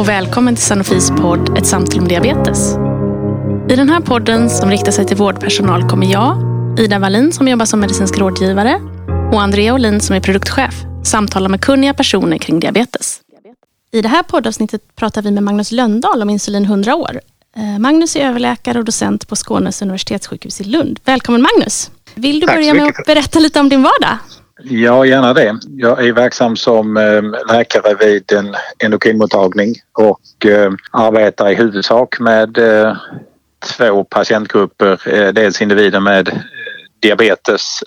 och välkommen till Sanofis podd Ett samtal om diabetes. I den här podden som riktar sig till vårdpersonal kommer jag, Ida Wallin som jobbar som medicinsk rådgivare och Andrea Olin som är produktchef samtala med kunniga personer kring diabetes. I det här poddavsnittet pratar vi med Magnus Löndahl om insulin 100 år. Eh, Magnus är överläkare och docent på Skånes universitetssjukhus i Lund. Välkommen Magnus! Vill du Tack börja med att berätta lite om din vardag? Ja, gärna det. Jag är verksam som ehm, läkare vid en endokrinmottagning och ehm, arbetar i huvudsak med eh, två patientgrupper. Eh, dels individer med eh, diabetes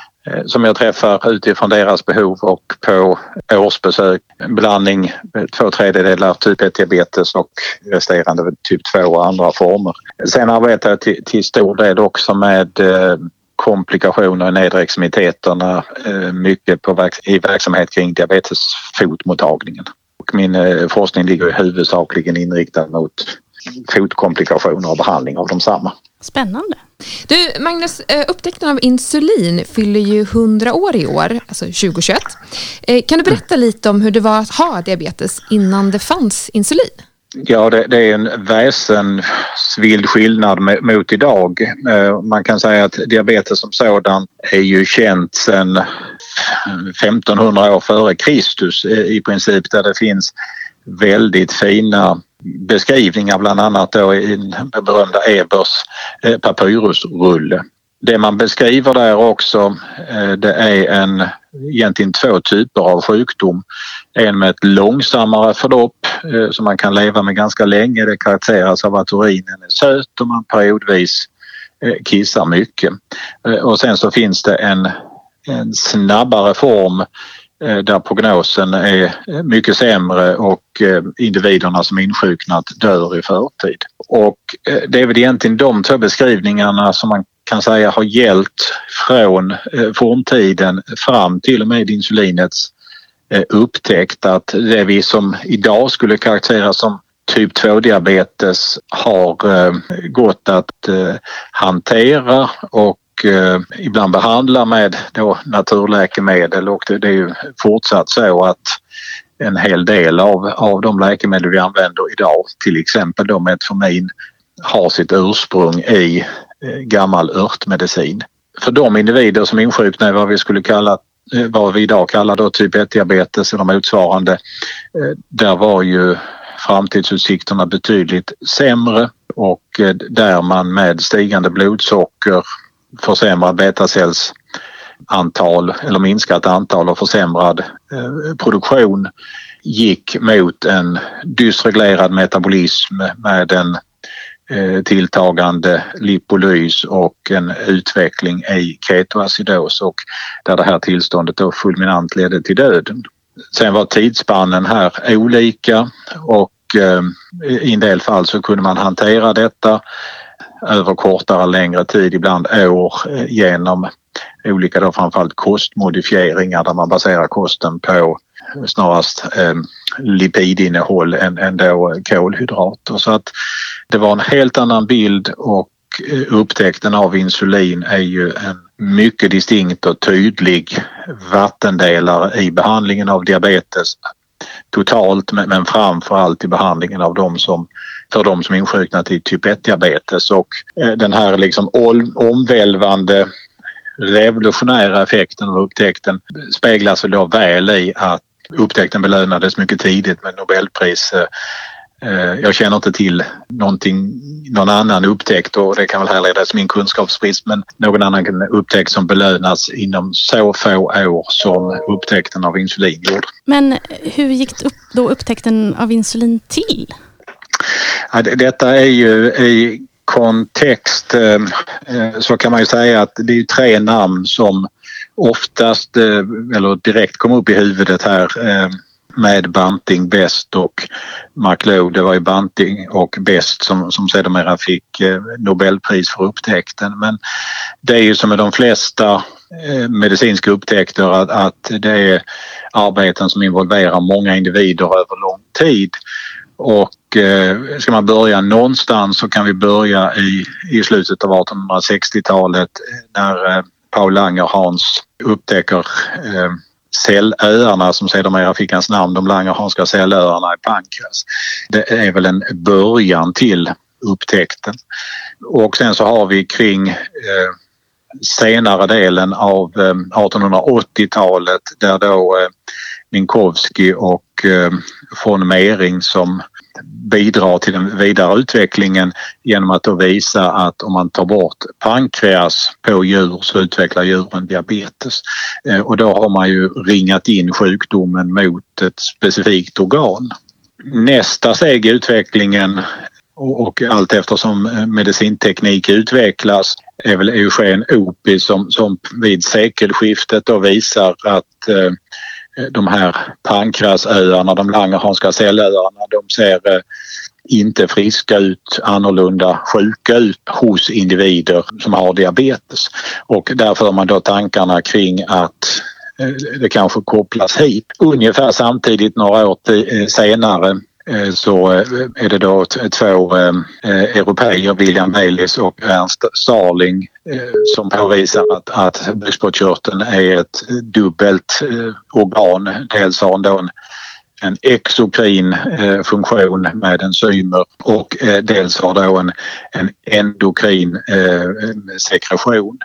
som jag träffar utifrån deras behov och på årsbesök. Blandning två tredjedelar typ 1 diabetes och resterande typ 2 och andra former. Sen arbetar jag till, till stor del också med komplikationer i nedre extremiteterna, eh, mycket på i verksamhet kring diabetesfotmottagningen. Och min eh, forskning ligger huvudsakligen inriktad mot fotkomplikationer och behandling av desamma. Spännande. Du, Magnus, eh, upptäckten av insulin fyller ju 100 år i år, alltså 2021. Kan du berätta lite om hur det var att ha diabetes innan det fanns insulin? Ja, det, det är en väsensvild skillnad mot idag. Eh, man kan säga att diabetes som sådan är ju känt sedan 1500 år före Kristus eh, i princip där det finns väldigt fina beskrivningar bland annat då i den berömda Ebers eh, papyrusrulle. Det man beskriver där också eh, det är en, egentligen två typer av sjukdom. En med ett långsammare förlopp eh, som man kan leva med ganska länge. Det karaktäriseras av att urinen är söt och man periodvis eh, kissar mycket. Och sen så finns det en, en snabbare form där prognosen är mycket sämre och individerna som insjuknat dör i förtid. Och det är väl egentligen de två beskrivningarna som man kan säga har gällt från eh, forntiden fram till och med insulinets eh, upptäckt att det vi som idag skulle karaktäriseras som typ 2-diabetes har eh, gått att hantera och ibland behandla med då naturläkemedel. Och det, är ju fortsatt så att en hel del av, av de läkemedel vi använder idag, till exempel då Metformin, har sitt ursprung i Eh, gammal örtmedicin. För de individer som insjuknar i vad vi skulle kalla eh, vad vi idag kallar då typ 1-diabetes eller motsvarande, eh, där var ju framtidsutsikterna betydligt sämre och där man med stigande blodsocker, försämrad betacellsantal eller minskat antal och försämrad produktion gick mot en dysreglerad metabolism med en Eh, tilltagande lipolys och en utveckling i ketoacidos och där det här tillståndet då fulminant ledde till döden. Sen var tidsspannen här olika och eh, i en del fall så kunde man hantera detta över kortare längre tid, ibland år, eh, genom olika då framförallt kostmodifieringar där man baserar kosten på snarast eh, lipidinnehåll än, än då kolhydrater. Så att det var en helt annan bild och eh, upptäckten av insulin är ju en mycket distinkt och tydlig vattendelare i behandlingen av diabetes totalt men, framförallt framför allt i behandlingen av de som, för de som insjuknat i typ 1-diabetes och eh, den här liksom omvälvande revolutionära effekten av upptäckten speglas väl då väl i att upptäckten belönades mycket tidigt med Nobelpris. Eh, eh, Jag känner inte till någonting, någon annan upptäckt och det kan väl härledas min kunskapsbrist men någon annan upptäckt som belönas inom så få år som upptäckten av insulin gjorde. Men hur gick då upptäckten av insulin till? Ja, det- Detta är ju i kontext eh, så kan man ju säga att det är tre namn som oftast eh, eller direkt kom upp i huvudet här eh, med Banting, Best och McLeod. Det var ju Banting och Best som, som sedermera fick eh, Nobelpris för upptäckten. Men det är ju som med de flesta medicinska upptäckter att, att det är arbeten som involverar många individer över lång tid. Och eh, ska man börja någonstans så kan vi börja i, i slutet av 1860-talet när eh, Paul Langerhans upptäcker eh, cellöarna som sedermera fick hans namn, de Langerhanska cellöarna i Pankras. Det är väl en början till upptäckten. Och sen så har vi kring eh, senare delen av eh, 1880-talet där då eh, Minkowski och eh, von Mering som bidrar till den vidare utvecklingen genom att då visa att om man tar bort pankreas på djur så utvecklar djuren diabetes. Eh, och då har man ju ringat in sjukdomen mot ett specifikt organ. Nästa steg i utvecklingen och allt eftersom eh, medicinteknik utvecklas är väl Eugen Opi som, som vid sekelskiftet då visar att eh, Eh, de här Pankrasöarna, de Langerhanska cellöarna, de ser eh, inte friska ut, annorlunda sjuka ut hos individer som har diabetes. Och därför har man då tankarna kring att eh, det kanske kopplas hit. Ungefär samtidigt några år senare så är det då två europeer, William Bayliss och Ernst Starling Eh, som påvisar att, att bukspottkörteln är ett dubbelt eh, organ. Dels har den en, en exokrin eh, funktion med enzymer och dels har då en, en endokrin sekretion.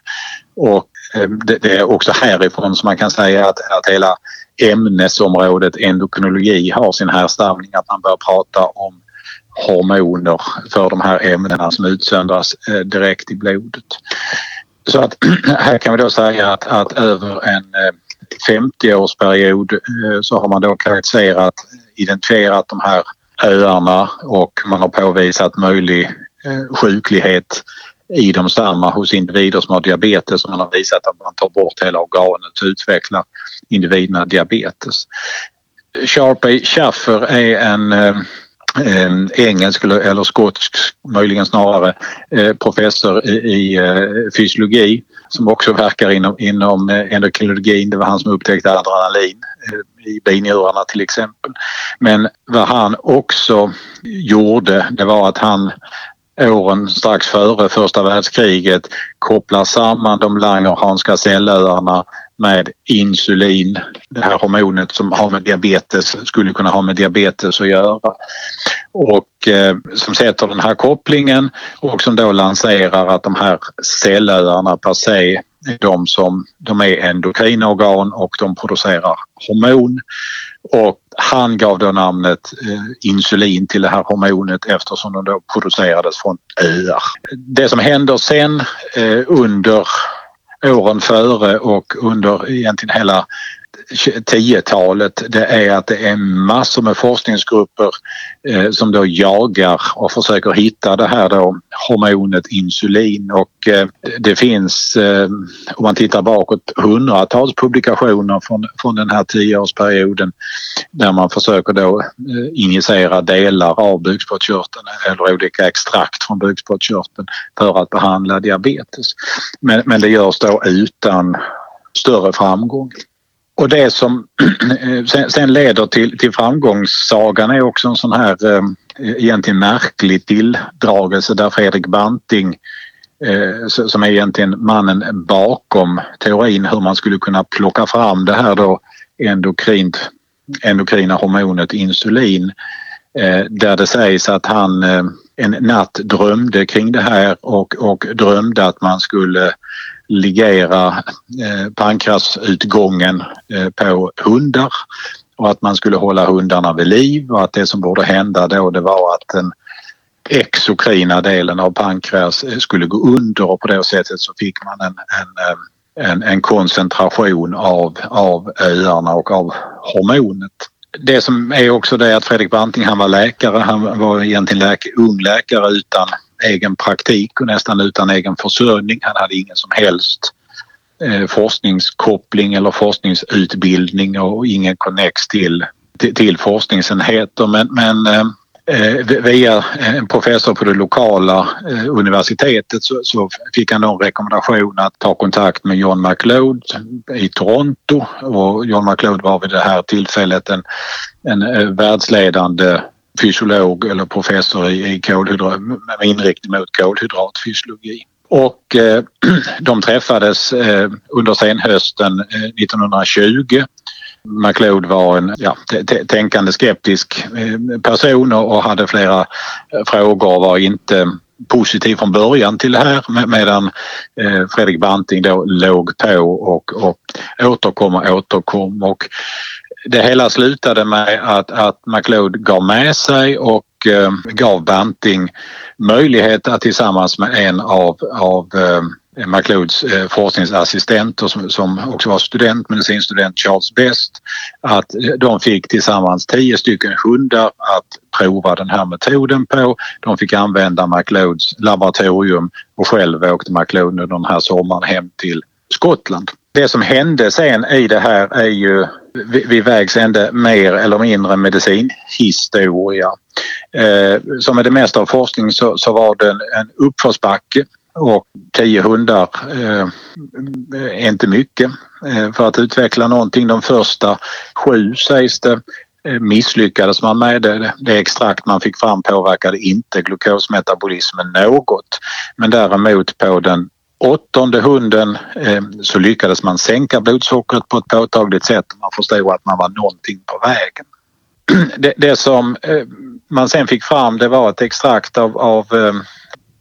Och det, är också härifrån som man kan säga att, att hela ämnesområdet endokrinologi har sin härstamning, att man bör prata om hormoner för de här ämnena som utsöndras eh, direkt i blodet. Så att här kan vi då säga att, att över en eh, 50-årsperiod eh, så har man då karaktäriserat, identifierat de här öarna och man har påvisat möjlig sjuklighet i de samma hos individer som har diabetes och man har visat att man tar bort hela organet och utvecklar individerna diabetes. Sharpey Schaffer är en, eh, en Ehm, engelsk eller skotsk, möjligen snarare, eh, professor i eh, fysiologi som också verkar inom, inom eh, endokrinologin. Det var han som upptäckte adrenalin eh, i binjurarna till exempel. Men vad han också gjorde det var att han åren strax före första världskriget kopplar samman de Langerhanska cellöarna med insulin, det här hormonet som har med diabetes, skulle kunna ha med diabetes att göra. Och eh, som sätter den här kopplingen och som då lanserar att de här cellöarna per se de som de är endokrinorgan och de producerar hormon. Och han gav då namnet eh, insulin till det här hormonet eftersom de då producerades från öar. Det som händer sen eh, under åren före och under egentligen hela 10-talet det är att det är massor med forskningsgrupper eh, som då jagar och försöker hitta det här då hormonet insulin och eh, det finns eh, om man tittar bakåt hundratals publikationer från, från den här tioårsperioden där man försöker då eh, injicera delar av bukspottkörteln eller olika extrakt från bukspottkörteln för att behandla diabetes. Men, men det görs då utan större framgång. Och det som eh, sen leder till, till framgångssagan är också en sån här eh, egentligen märklig tilldragelse där Fredrik Banting eh, som är egentligen mannen bakom teorin hur man skulle kunna plocka fram det här då endokrint, endokrina hormonet insulin eh, där det sägs att han eh, en natt drömde kring det här och, och drömde att man skulle ligera eh, pankrasutgången eh, på hundar och att man skulle hålla hundarna vid liv och att det som borde hända då det var att den exokrina delen av pankreas eh, skulle gå under och på det sättet så fick man en, en, eh, en, en koncentration av, av öarna och av hormonet. Det som är också det att Fredrik Branting han var läkare, han var egentligen läk ung läkare utan egen praktik och nästan utan egen försörjning. Han hade ingen som helst eh, forskningskoppling eller forskningsutbildning och ingen connex till, till, till forskningsenheter men, men eh Eh, via eh, en professor på det lokala eh, universitetet så, så, fick han då en rekommendation att ta kontakt med John McLeod i Toronto och John McLeod var vid det här tillfället en, en eh, världsledande fysiolog eller professor i, i kolhydrat, med inriktning mot kolhydratfysiologi. Och eh, de träffades eh, under senhösten eh, 1920 McLeod var en ja, tänkande skeptisk eh, person och hade flera eh, frågor och var inte positiv från början till det här medan eh, Fredrik Banting då låg på och, och återkom och återkom. Och det hela slutade med att, att McLeod gav med sig och gav Banting möjlighet att tillsammans med en av, av eh, McLeods eh, forskningsassistenter som, som också var student, medicinstudent Charles Best, att eh, de fick tillsammans tio stycken hundar att prova den här metoden på. De fick använda McLeods laboratorium och själv åkte McLeod under den här sommaren hem till Skottland. Det som hände sen i det här är ju vid vägs ände mer eller mindre medicinhistoria. Eh, som med det mesta av forskning så, så var det en, en uppförsbacke och tio hundar eh, är inte mycket eh, för att utveckla någonting. De första sju sägs det eh, misslyckades man med det. Det extrakt man fick fram påverkade inte glukosmetabolismen något. Men däremot på den åttonde hunden eh, så lyckades man sänka blodsockret på ett påtagligt sätt och man förstod att man var någonting på vägen. Det, det som eh, man sen fick fram det var ett extrakt av, av eh,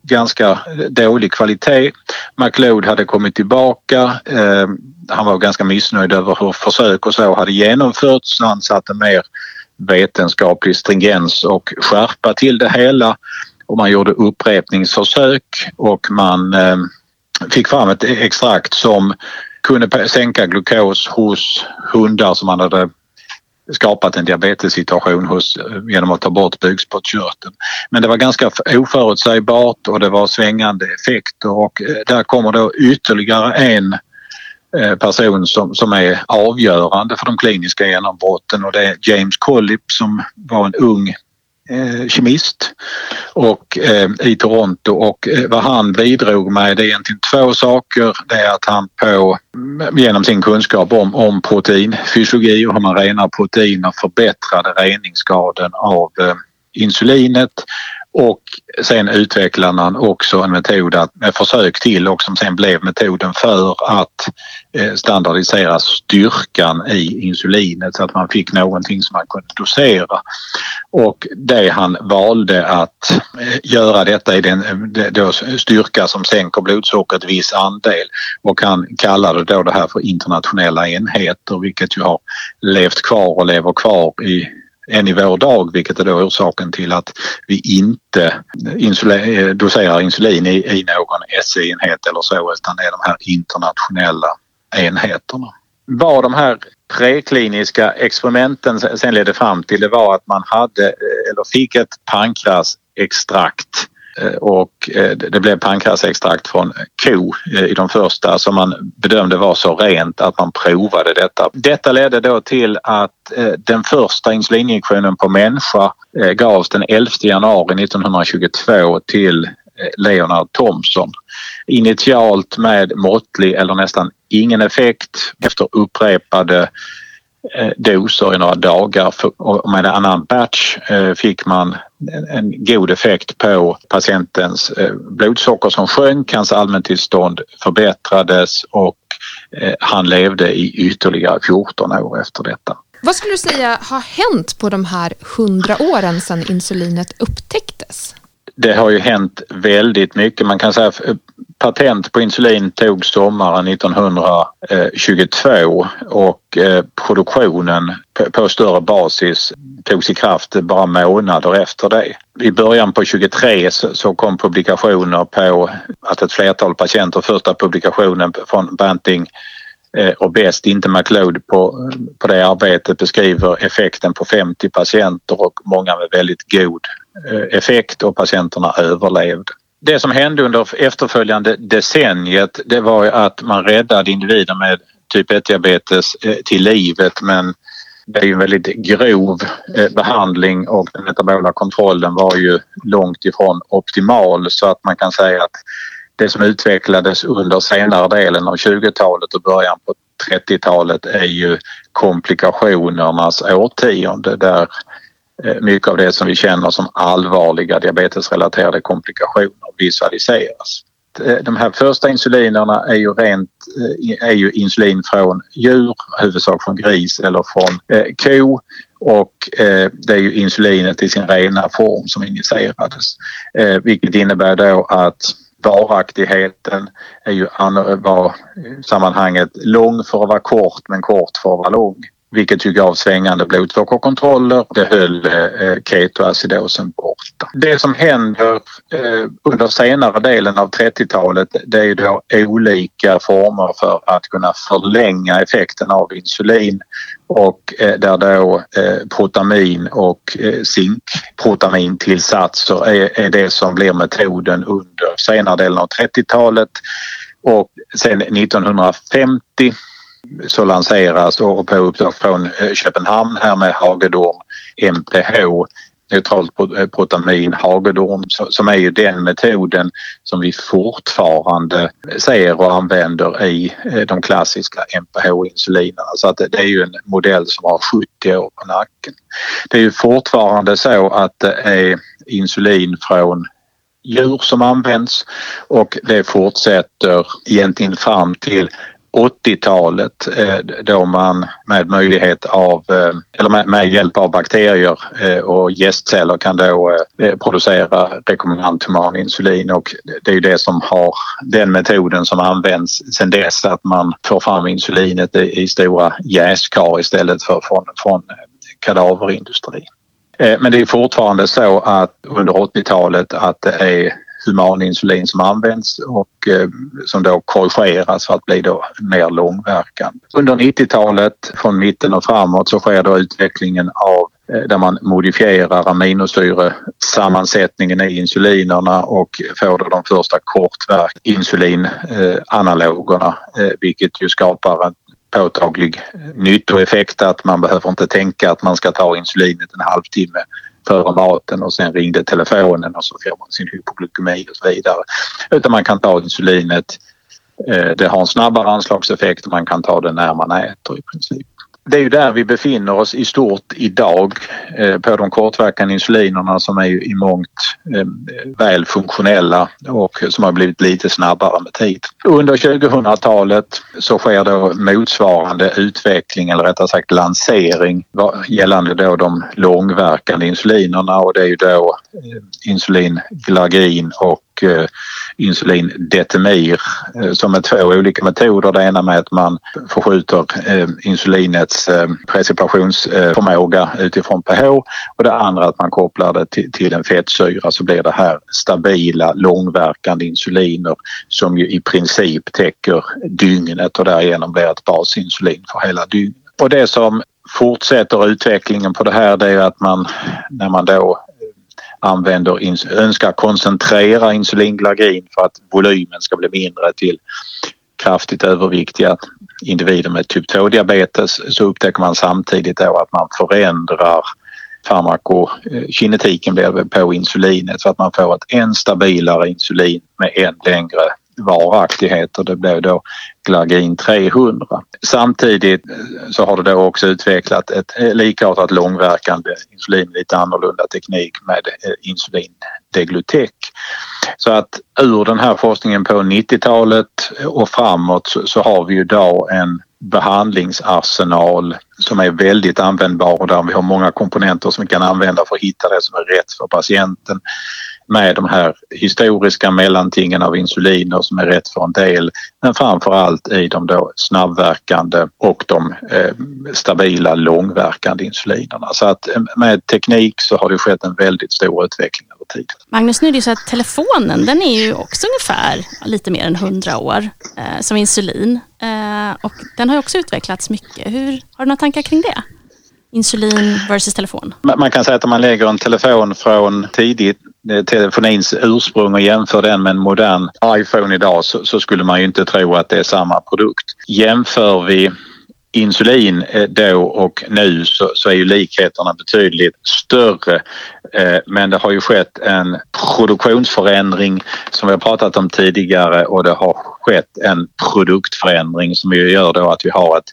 ganska dålig kvalitet. McLeod hade kommit tillbaka. Eh, han var ganska missnöjd över hur försök och så hade genomförts. Han satte mer vetenskaplig stringens och skärpa till det hela och man gjorde upprepningsförsök och man eh, fick fram ett extrakt som kunde sänka glukos hos hundar som man hade skapat en diabetessituation hos, eh, genom att ta bort bukspottkörteln. Men det var ganska oförutsägbart och det var svängande effekter och eh, där kommer då ytterligare en eh, person som, som är avgörande för de kliniska genombrotten och det är James Collip som var en ung eh, kemist och, eh, i Toronto och eh, vad han bidrog med det är egentligen två saker. Det är att han på, mm, genom sin kunskap om, om proteinfysiologi och hur man renar proteiner förbättrade reningsgraden av eh, insulinet och sen utvecklade man också en metod att, med försök till och som sen blev metoden för att eh, standardisera styrkan i insulinet så att man fick någonting som man kunde dosera. Och det han valde att eh, göra detta i den eh, då styrka som sänker blodsockret viss andel och han kallade då det här för internationella enheter vilket ju har levt kvar och lever kvar i än i vår dag vilket är då orsaken till att vi inte insulin, eh, doserar insulin i, i någon SI-enhet eller så utan det är de här internationella enheterna. Vad de här prekliniska experimenten sen ledde fram till det var att man hade eh, eller fick ett pankrasextrakt Eh, Eh, och eh, det blev pankrasextrakt från eh, ko i de första som man bedömde var så rent att man provade detta. Detta ledde då till att den första insulininjektionen på människa gavs den 11 januari 1922 till Leonard Thompson. Initialt med måttlig eller nästan ingen effekt efter upprepade Eh, doser i några dagar och med en annan batch eh, fick man en god effekt på patientens eh, blodsocker som sjönk, hans allmäntillstånd förbättrades och han levde i ytterligare 14 år efter detta. Vad skulle du säga har hänt på de här 100 åren sedan insulinet upptäcktes? Det har ju hänt väldigt mycket. Man kan säga eh, patent på insulin tog sommaren 1922 och eh, produktionen på större basis togs i kraft bara månader efter det. I början på 23 så kom publikationer på att ett flertal patienter, första publikationen från Banting eh, och Best, inte McLeod, på, på det arbetet beskriver effekten på 50 patienter och många med väldigt god Eh, effekt och patienterna överlevde. Det som hände under efterföljande decenniet det var att man räddade individer med typ 1-diabetes eh, till livet men det är ju en väldigt grov eh, behandling och den metabola kontrollen var ju långt ifrån optimal så att man kan säga att det som utvecklades under senare delen av 20-talet och början på 30-talet är ju komplikationernas årtionde där Eh, mycket av det som vi känner som allvarliga diabetesrelaterade komplikationer visualiseras. Eh, de här första insulinerna är ju rent eh, är ju insulin från djur, huvudsak från gris eller från ko och det är ju insulinet i sin rena form som injicerades. Vilket innebär då att varaktigheten är ju var sammanhanget lång för att vara kort men kort för att vara lång vilket ju gav svängande blodsockerkontroller. Det höll eh, ketoacidosen borta. Det som händer eh, under senare delen av 30-talet det är då olika former för att kunna förlänga effekten av insulin och eh, där då eh, protamin och eh, zinkprotamintillsatser är, är det som blir metoden under senare delen av 30-talet och sen 1950 så lanseras och på uppdrag från eh, Köpenhamn här med Hagedorm MPH neutralt eh, protamin, hagedorm, som är ju den metoden som vi fortfarande ser och använder i eh, de klassiska MPH-insulinerna. Så att det är ju en modell som har 70 år på nacken. Det är ju fortfarande så att det är insulin från djur som används och det fortsätter egentligen fram till 80-talet eh, då man med möjlighet av, eh, eller med, hjälp av bakterier eh, och gästceller kan då producera rekombinant humaninsulin och det är ju det som har den metoden som används sedan dess att man får fram insulinet i stora jäskar istället för från, från kadaverindustrin. Men det är fortfarande så att under 80-talet att det är humaninsulin som används och eh, som då korrigeras för att bli då mer långverkande. Under 90-talet, från mitten och framåt, så sker då utvecklingen av eh, där man modifierar aminosyresammansättningen i insulinerna och får då de första kortverk insulinanalogerna eh, vilket ju skapar en påtaglig eh, nyttoeffekt att man behöver inte tänka att man ska ta insulinet en halvtimme före maten och sen ringde telefonen och så får man sin hypoglykemi och så vidare. Utan man kan ta insulinet. Eh, det har en snabbare anslagseffekt och man kan ta det när man äter i princip det är ju där vi befinner oss i stort idag eh, på de kortverkande insulinerna som är ju i mångt eh, väl funktionella och som har blivit lite snabbare med tid. Under 2000-talet så sker då motsvarande utveckling eller rättare sagt lansering gällande då de långverkande insulinerna och det är ju då eh, insulin Glagin och och eh, insulin Detemir eh, som är två olika metoder. Det ena med att man förskjuter eh, insulinets precipitationsförmåga utifrån pH och det andra att man kopplar det till en fettsyra så blir det här stabila långverkande insuliner som ju i princip täcker dygnet och därigenom blir ett basinsulin för hela dygnet. Och det som fortsätter utvecklingen på det här det är att man när man då använder, önskar koncentrera insulinglagin för att volymen ska bli mindre till kraftigt överviktiga individer med typ 2-diabetes så upptäcker man samtidigt då att man förändrar farmakokinetiken på insulinet så att man får ett än stabilare insulin med än längre varaktighet och det blev då Glagin 300. Samtidigt eh, så har det då också utvecklat ett eh, likartat långverkande insulin, lite annorlunda teknik med eh, insulin Deglutec. Så att ur den här forskningen på 90-talet och framåt så, har vi idag en behandlingsarsenal som är väldigt användbar och där vi har många komponenter som vi kan använda för att hitta det som är rätt för patienten med de här historiska mellantingen av insuliner som är rätt för en del men framför allt i de då snabbverkande och de eh, stabila långverkande insulinerna. Så att eh, med teknik så har det skett en väldigt stor utveckling över tid. Magnus, nu är det så att telefonen den är ju också ungefär lite mer än 100 år eh, som insulin eh, och den har också utvecklats mycket. Hur, har du några tankar kring det? Insulin versus telefon? Man kan säga att om man lägger en telefon från tidigt telefonins ursprung och jämför den med en modern iPhone idag så, så, skulle man ju inte tro att det är samma produkt. Jämför vi insulin eh, då och nu så, så är ju likheterna betydligt större. Eh, men det har ju skett en produktionsförändring som vi har pratat om tidigare och det har skett en produktförändring som gör då att vi har ett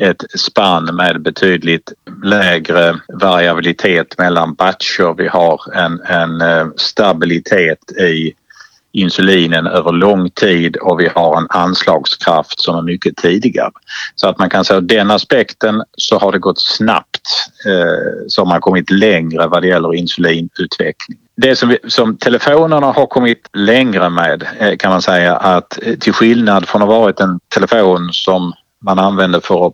ett spann med betydligt lägre variabilitet mellan batcher. Vi har en, en eh, stabilitet i insulinen över lång tid och vi har en anslagskraft som är mycket tidigare. Så att man kan säga att den aspekten så har det gått snabbt eh, så har man kommit längre vad det gäller insulinutveckling. Det som, vi, som telefonerna har kommit längre med eh, kan man säga att eh, till skillnad från att ha varit en telefon som man använde för att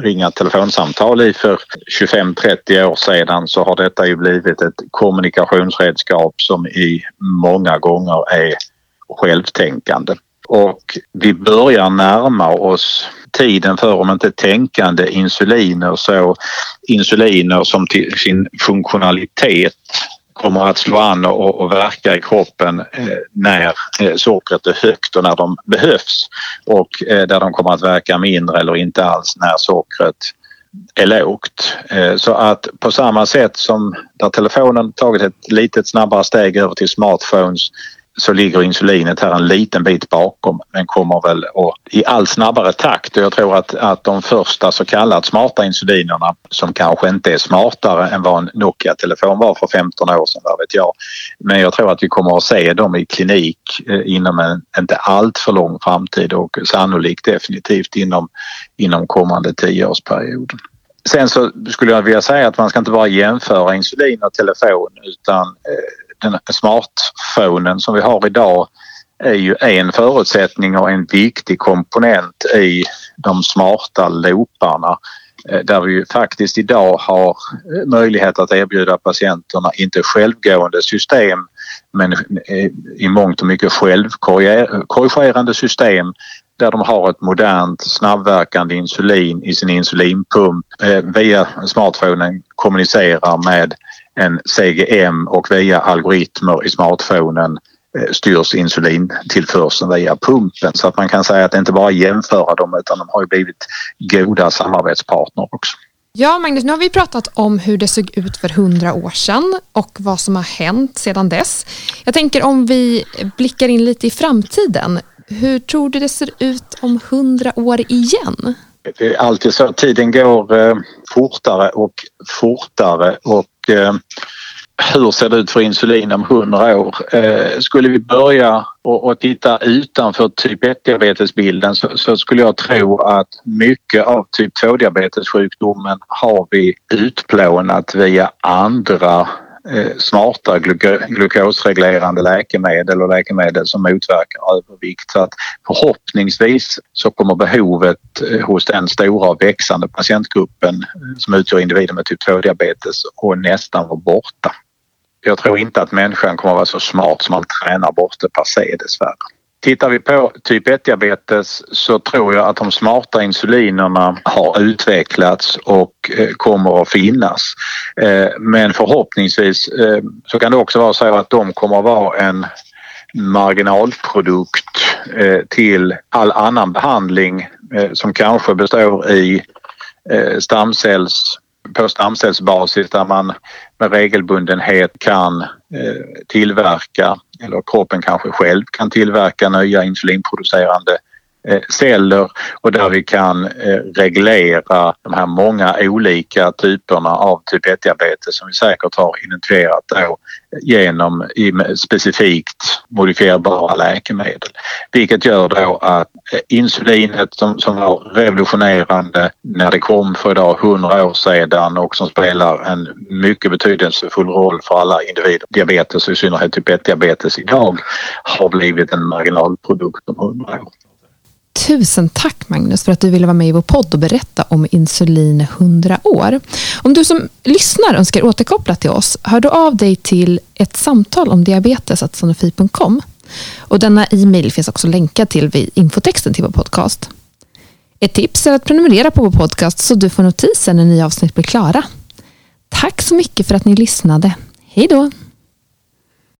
ringa telefonsamtal i för 25-30 år sedan så har detta ju blivit ett kommunikationsredskap som i många gånger är självtänkande. Och vi börjar närma oss tiden för, om inte tänkande insuliner, så insuliner som till sin funktionalitet kommer att slå an och, och verka i kroppen eh, när eh, sockret är högt och när de behövs och eh, där de kommer att verka mindre eller inte alls när sockret är lågt. Eh, så att på samma sätt som där telefonen tagit ett litet snabbare steg över till smartphones så ligger insulinet här en liten bit bakom men kommer väl att, i allt snabbare takt och jag tror att, att de första så kallat smarta insulinerna som kanske inte är smartare än vad en Nokia-telefon var för 15 år sedan, vad vet jag. Men jag tror att vi kommer att se dem i klinik eh, inom en inte allt för lång framtid och sannolikt definitivt inom, inom kommande tioårsperiod. Sen så skulle jag vilja säga att man ska inte bara jämföra insulin och telefon utan eh, den smartphonen som vi har idag är ju en förutsättning och en viktig komponent i de smarta looparna eh, där vi faktiskt idag har eh, möjlighet att erbjuda patienterna inte självgående system men eh, i mångt och mycket självkorrigerande system där de har ett modernt snabbverkande insulin i sin insulinpump via smartphonen kommunicerar med en CGM och via algoritmer i smartphonen eh, styrs insulintillförseln via pumpen så att man kan säga att det inte bara jämföra dem utan de har blivit goda samarbetspartner också. Ja, Magnus, nu har vi pratat om hur det såg ut för hundra år sedan och vad som har hänt sedan dess. Jag tänker om vi blickar in lite i framtiden. Hur tror du det ser ut om hundra år igen? Det är alltid så att tiden går eh, fortare och fortare och eh, hur ser det ut för insulin om 100 år? Eh, skulle vi börja och, och titta utanför typ 1-diabetesbilden så, så, skulle jag tro att mycket av typ 2-diabetessjukdomen har vi utplånat via andra Eh, smarta glukosreglerande läkemedel och läkemedel som motverkar övervikt. Så att förhoppningsvis så kommer behovet eh, hos den stora och växande patientgruppen eh, som utgör individer med typ 2-diabetes och nästan vara borta. Jag tror inte att människan kommer att vara så smart som man tränar bort det per se dessvärre. Tittar vi på typ 1-diabetes så tror jag att de smarta insulinerna har utvecklats och eh, kommer att finnas. Eh, men förhoppningsvis eh, så kan det också vara så att de kommer att vara en marginalprodukt till all annan behandling som kanske består i stamcells på stamcellsbasis där man med regelbundenhet kan eh, tillverka eller kroppen kanske själv kan tillverka nya insulinproducerande eh, celler. Och där vi kan eh, reglera de här många olika typerna av typ 1-diabetes som vi säkert har identifierat då genom specifikt modifierbara läkemedel. Vilket gör då att eh, insulinet som, som var revolutionerande när det kom för idag 100 år sedan och som spelar en mycket betydelsefull roll för alla individer, diabetes och i synnerhet typ 1-diabetes idag, har blivit en marginalprodukt om 100 år. Tusen tack Magnus för att du ville vara med i vår podd och berätta om insulin 100 år. Om du som lyssnar önskar återkoppla till oss, hör då av dig till ett samtal om diabetes sanofi.com. Och denna e-mail finns också länkad till vid infotexten till vår podcast. Ett tips är att prenumerera på vår podcast så du får notiser när nya avsnitt blir klara. Tack så mycket för att ni lyssnade. Hej då!